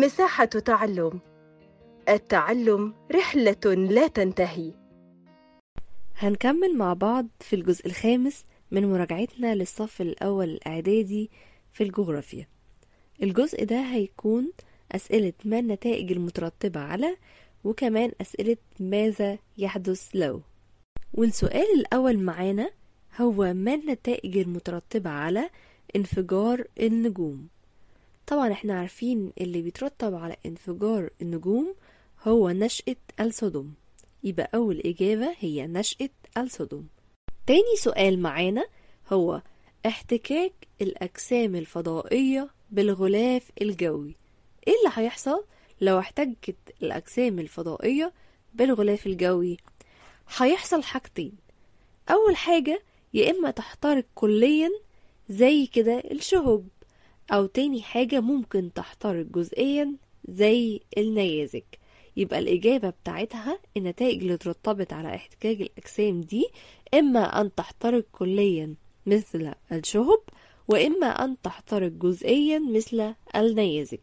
مساحة تعلم. التعلم رحلة لا تنتهي. هنكمل مع بعض في الجزء الخامس من مراجعتنا للصف الأول الإعدادي في الجغرافيا. الجزء ده هيكون أسئلة ما النتائج المترتبة على وكمان أسئلة ماذا يحدث لو. والسؤال الأول معانا هو ما النتائج المترتبة على انفجار النجوم؟ طبعا إحنا عارفين اللي بيترتب على انفجار النجوم هو نشأة السدم يبقى أول إجابة هي نشأة السدم تاني سؤال معانا هو احتكاك الأجسام الفضائية بالغلاف الجوي. إيه اللي هيحصل لو احتكت الأجسام الفضائية بالغلاف الجوي؟ هيحصل حاجتين. أول حاجة يا إما تحترق كليا زي كده الشهب أو تاني حاجة ممكن تحترق جزئيا زي النيازك. يبقى الإجابة بتاعتها النتائج اللي اترتبت على احتكاك الأجسام دي إما أن تحترق كليا مثل الشهب وإما أن تحترق جزئيا مثل النيازك.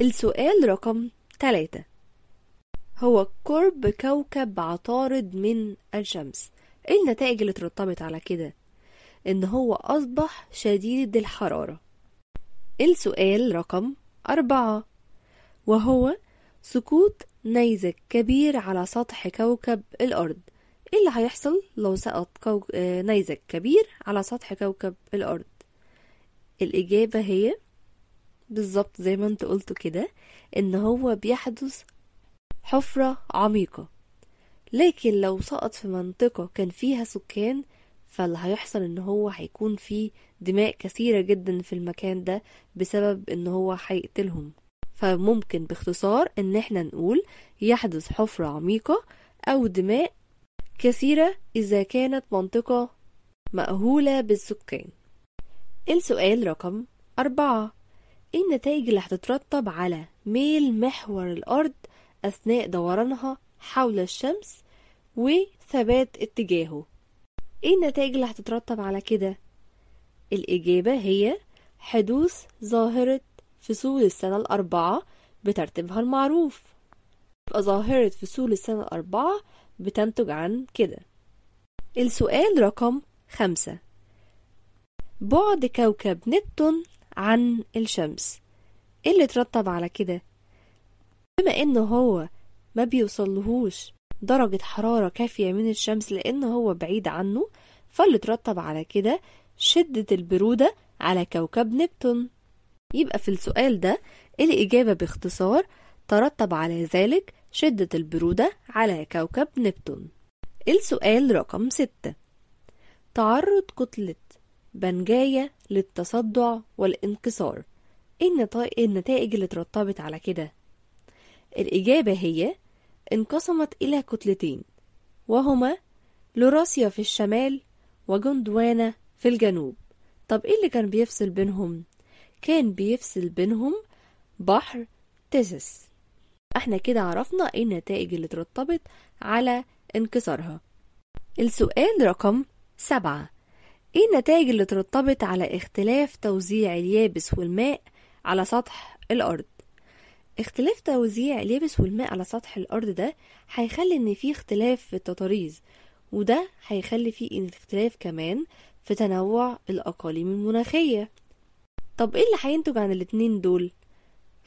السؤال رقم 3 هو قرب كوكب عطارد من الشمس. إيه النتائج اللي اترتبت على كده؟ إن هو أصبح شديد الحرارة. السؤال رقم أربعة وهو سقوط نيزك كبير على سطح كوكب الأرض. إيه اللي هيحصل لو سقط كو... آه، نيزك كبير على سطح كوكب الأرض؟ الإجابة هي بالظبط زي ما انت قلت كده إن هو بيحدث حفرة عميقة. لكن لو سقط في منطقة كان فيها سكان فاللي هيحصل إن هو هيكون فيه دماء كثيرة جدا في المكان ده بسبب إن هو هيقتلهم. فممكن باختصار إن إحنا نقول يحدث حفرة عميقة أو دماء كثيرة إذا كانت منطقة مأهولة بالسكان. السؤال رقم أربعة. إيه النتائج اللي هتترتب على ميل محور الأرض أثناء دورانها حول الشمس وثبات اتجاهه؟ إيه النتائج اللي هتترتب على كده؟ الإجابة هي حدوث ظاهرة فصول السنة الأربعة بترتيبها المعروف. يبقى ظاهرة فصول السنة الأربعة بتنتج عن كده. السؤال رقم خمسة. بعد كوكب نبتون عن الشمس إيه اللي اترتب على كده؟ بما انه هو ما بيوصلهوش درجة حرارة كافية من الشمس لأن هو بعيد عنه فاللي اترتب على كده شدة البرودة على كوكب نبتون. يبقى في السؤال ده الإجابة باختصار ترتب على ذلك شدة البرودة على كوكب نبتون. السؤال رقم ستة. تعرض كتلة بنجاية للتصدع والانكسار. إيه إيه النتائج اللي اترتبت على كده؟ الإجابة هي انقسمت إلى كتلتين وهما لوراسيا في الشمال وجندوانا في الجنوب. طب إيه اللي كان بيفصل بينهم؟ كان بيفصل بينهم بحر تيسس. إحنا كده عرفنا إيه النتائج اللي اترتبت على انكسارها. السؤال رقم سبعة. إيه النتائج اللي اترتبت على اختلاف توزيع اليابس والماء على سطح الأرض؟ اختلاف توزيع اليابس والماء على سطح الأرض ده هيخلي إن في اختلاف في التضاريس وده هيخلي في إن اختلاف كمان في تنوع الأقاليم المناخية. طب إيه اللي هينتج عن الاتنين دول؟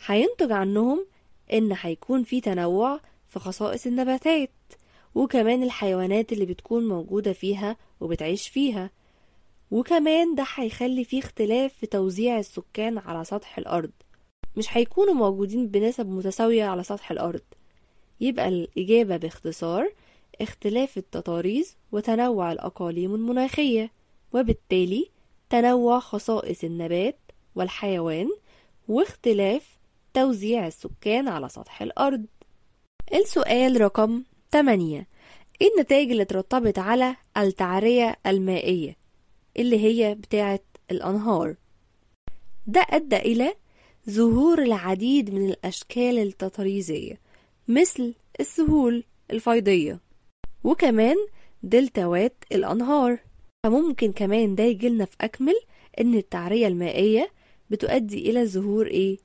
هينتج عنهم إن هيكون في تنوع في خصائص النباتات وكمان الحيوانات اللي بتكون موجودة فيها وبتعيش فيها. وكمان ده هيخلي فيه اختلاف في توزيع السكان على سطح الأرض. مش هيكونوا موجودين بنسب متساوية على سطح الأرض. يبقى الإجابة باختصار اختلاف التضاريس وتنوع الأقاليم المناخية وبالتالي تنوع خصائص النبات والحيوان واختلاف توزيع السكان على سطح الأرض. السؤال رقم 8 إيه النتائج اللي اترتبت على التعرية المائية اللي هي بتاعة الأنهار؟ ده أدى إلى ظهور العديد من الأشكال التطريزية مثل السهول الفيضية وكمان دلتاوات الأنهار. فممكن كمان ده يجيلنا في أكمل إن التعرية المائية بتؤدي إلى ظهور إيه؟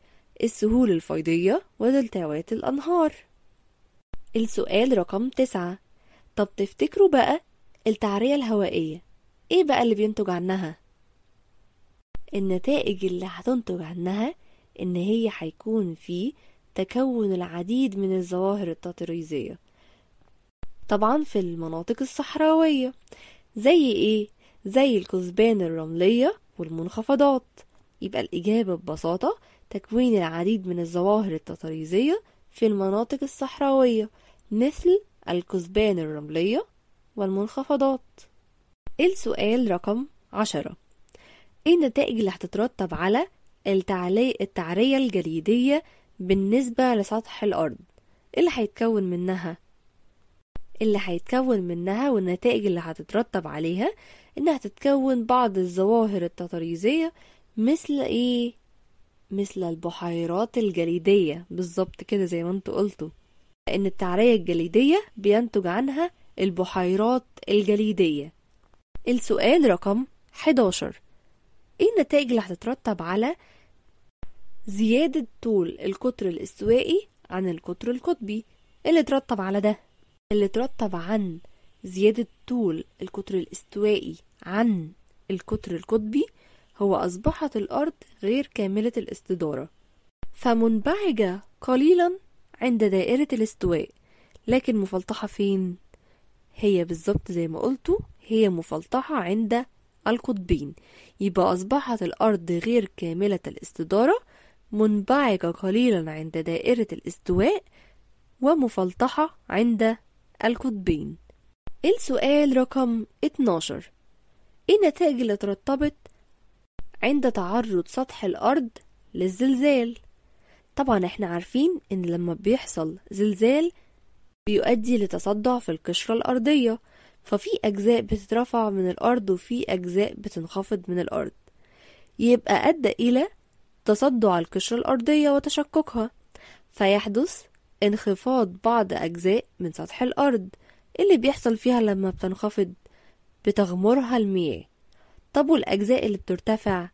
السهول الفيضية ودلتاوات الأنهار. السؤال رقم تسعة. طب تفتكروا بقى التعرية الهوائية إيه بقى اللي بينتج عنها؟ النتائج اللي هتنتج عنها إن هي هيكون في تكون العديد من الظواهر التطريزية. طبعا في المناطق الصحراوية زي إيه؟ زي الكثبان الرملية والمنخفضات. يبقى الإجابة ببساطة تكوين العديد من الظواهر التطريزية في المناطق الصحراوية مثل الكثبان الرملية والمنخفضات. السؤال رقم عشرة. إيه النتائج اللي هتترتب على التعرية الجليدية بالنسبة لسطح الأرض. اللي هيتكون منها اللي هيتكون منها والنتائج اللي هتترتب عليها إنها تتكون بعض الظواهر التطريزية مثل إيه؟ مثل البحيرات الجليدية. بالظبط كده زي ما أنتوا قلتوا. لأن التعرية الجليدية بينتج عنها البحيرات الجليدية. السؤال رقم 11 إيه النتائج اللي هتترتب على زيادة طول القطر الاستوائي عن القطر القطبي. اللي ترتب على ده. اللي ترتب عن زيادة طول القطر الاستوائي عن القطر القطبي هو أصبحت الأرض غير كاملة الاستدارة. فمنبعجة قليلا عند دائرة الاستواء. لكن مفلطحة فين؟ هي بالظبط زي ما قلتوا هي مفلطحة عند القطبين. يبقى أصبحت الأرض غير كاملة الاستدارة منبعجة قليلا عند دائرة الإستواء ومفلطحة عند القطبين. السؤال رقم 12 إيه النتائج اللي ترتبط عند تعرض سطح الأرض للزلزال؟ طبعا إحنا عارفين إن لما بيحصل زلزال بيؤدي لتصدع في القشرة الأرضية ففي أجزاء بتترفع من الأرض وفي أجزاء بتنخفض من الأرض. يبقى أدى إلى تصدع القشرة الأرضية وتشققها. فيحدث انخفاض بعض أجزاء من سطح الأرض اللي بيحصل فيها لما بتنخفض بتغمرها المياه. طب والأجزاء اللي بترتفع؟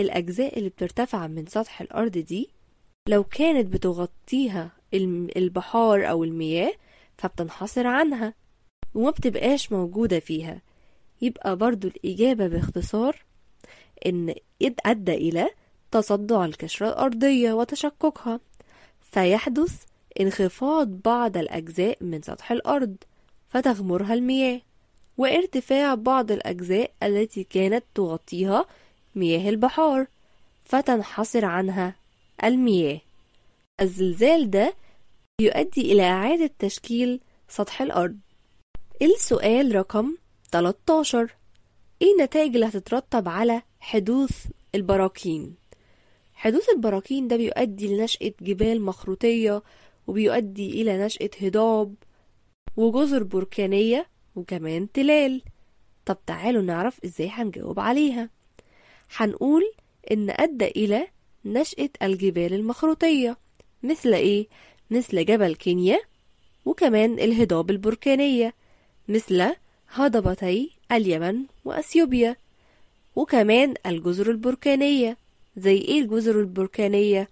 الأجزاء اللي بترتفع من سطح الأرض دي لو كانت بتغطيها البحار أو المياه فبتنحصر عنها وما بتبقاش موجودة فيها. يبقى برضو الإجابة باختصار إن أدى إلى تصدع القشرة الأرضية وتشققها. فيحدث انخفاض بعض الأجزاء من سطح الأرض فتغمرها المياه وارتفاع بعض الأجزاء التي كانت تغطيها مياه البحار فتنحصر عنها المياه. الزلزال ده يؤدي إلى إعادة تشكيل سطح الأرض. السؤال رقم 13 إيه النتائج اللي هتترتب على حدوث البراكين؟ حدوث البراكين ده بيؤدي لنشأة جبال مخروطية وبيؤدي إلى نشأة هضاب وجزر بركانية وكمان تلال. طب تعالوا نعرف إزاي هنجاوب عليها. هنقول إن أدى إلى نشأة الجبال المخروطية مثل إيه؟ مثل جبل كينيا وكمان الهضاب البركانية مثل هضبتي اليمن وأثيوبيا وكمان الجزر البركانية. زي إيه الجزر البركانية؟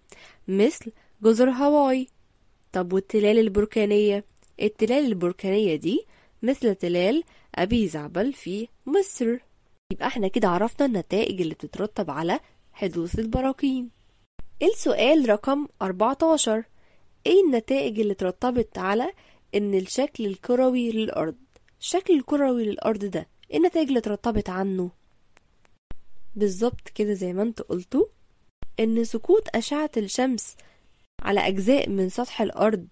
مثل جزر هاواي. طب والتلال البركانية؟ التلال البركانية دي مثل تلال أبي زعبل في مصر. يبقى إحنا كده عرفنا النتائج اللي بتترتب على حدوث البراكين. السؤال رقم 14 إيه النتائج اللي ترتبط على إن الشكل الكروي للأرض؟ الشكل الكروي للأرض ده إيه النتائج اللي ترتبط عنه؟ بالظبط كده زي ما انت قلتوا إن سقوط أشعة الشمس على أجزاء من سطح الأرض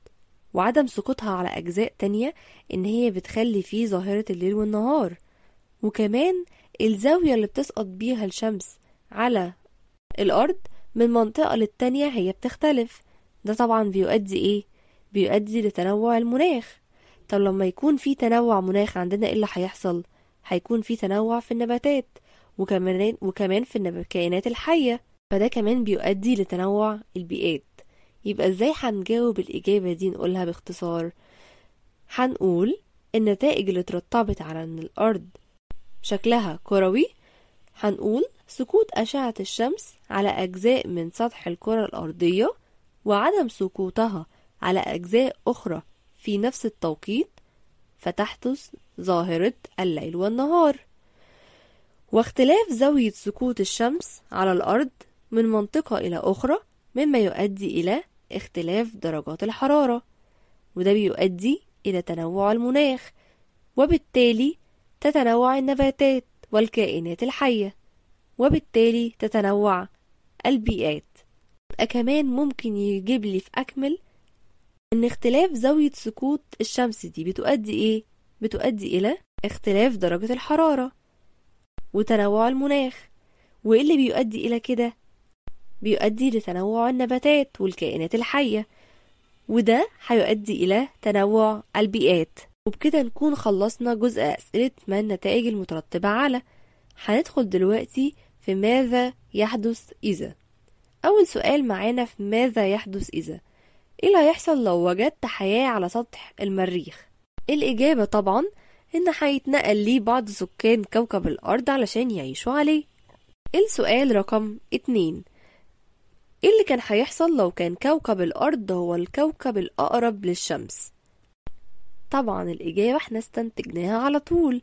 وعدم سقوطها على أجزاء تانية إن هي بتخلي فيه ظاهرة الليل والنهار وكمان الزاوية اللي بتسقط بيها الشمس على الأرض من منطقة للتانية هي بتختلف ده طبعا بيؤدي إيه؟ بيؤدي لتنوع المناخ طب لما يكون في تنوع مناخ عندنا إيه اللي هيحصل؟ هيكون في تنوع في النباتات وكمان وكمان في الكائنات الحية فده كمان بيؤدي لتنوع البيئات. يبقى إزاي هنجاوب الإجابة دي نقولها باختصار؟ هنقول النتائج اللي ترتبط على إن الأرض شكلها كروي. هنقول سقوط أشعة الشمس على أجزاء من سطح الكرة الأرضية وعدم سقوطها على أجزاء أخرى في نفس التوقيت فتحدث ظاهرة الليل والنهار. واختلاف زاوية سقوط الشمس على الأرض من منطقة إلى أخرى مما يؤدي إلى اختلاف درجات الحرارة وده بيؤدي إلى تنوع المناخ وبالتالي تتنوع النباتات والكائنات الحية وبالتالي تتنوع البيئات كمان ممكن يجيب لي في أكمل إن اختلاف زاوية سقوط الشمس دي بتؤدي إيه؟ بتؤدي إلى اختلاف درجة الحرارة وتنوع المناخ. وإيه اللي بيؤدي إلى كده؟ بيؤدي لتنوع النباتات والكائنات الحية. وده هيؤدي إلى تنوع البيئات. وبكده نكون خلصنا جزء أسئلة ما النتائج المترتبة على. هندخل دلوقتي في ماذا يحدث إذا؟ أول سؤال معانا في ماذا يحدث إذا؟ إيه اللي هيحصل لو وجدت حياة على سطح المريخ؟ الإجابة طبعا؟ إن هيتنقل ليه بعض سكان كوكب الأرض علشان يعيشوا عليه. السؤال رقم اتنين. إيه اللي كان هيحصل لو كان كوكب الأرض هو الكوكب الأقرب للشمس؟ طبعا الإجابة إحنا استنتجناها على طول.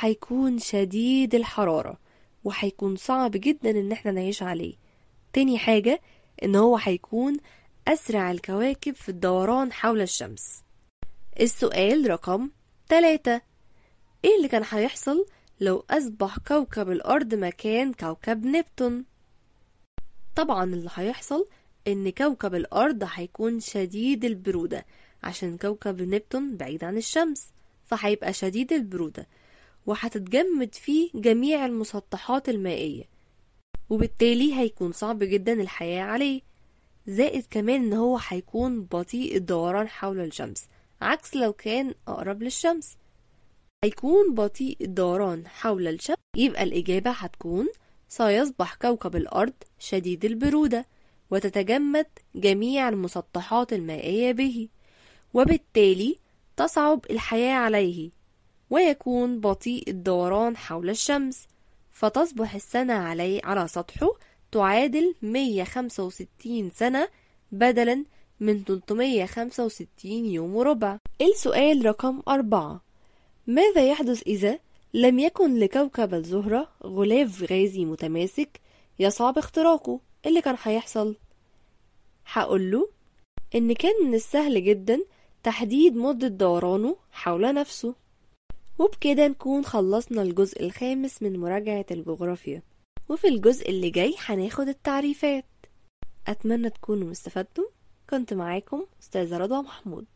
هيكون شديد الحرارة وهيكون صعب جدا إن إحنا نعيش عليه. تاني حاجة إن هو هيكون أسرع الكواكب في الدوران حول الشمس. السؤال رقم 3 إيه اللي كان هيحصل لو أصبح كوكب الأرض مكان كوكب نبتون؟ طبعا اللي هيحصل إن كوكب الأرض هيكون شديد البرودة عشان كوكب نبتون بعيد عن الشمس فهيبقى شديد البرودة وهتتجمد فيه جميع المسطحات المائية وبالتالي هيكون صعب جدا الحياة عليه زائد كمان إن هو هيكون بطيء الدوران حول الشمس عكس لو كان أقرب للشمس. هيكون بطيء الدوران حول الشمس. يبقى الإجابة هتكون سيصبح كوكب الأرض شديد البرودة وتتجمد جميع المسطحات المائية به وبالتالي تصعب الحياة عليه ويكون بطيء الدوران حول الشمس. فتصبح السنة عليه على سطحه تعادل 165 سنة بدلا من 365 يوم وربع السؤال رقم أربعة. ماذا يحدث إذا لم يكن لكوكب الزهرة غلاف غازي متماسك يصعب اختراقه؟ اللي كان هيحصل؟ هقوله إن كان من السهل جدا تحديد مدة دورانه حول نفسه. وبكده نكون خلصنا الجزء الخامس من مراجعة الجغرافيا. وفي الجزء اللي جاي هناخد التعريفات. أتمنى تكونوا استفدتم كنت معاكم أستاذة رضوى محمود.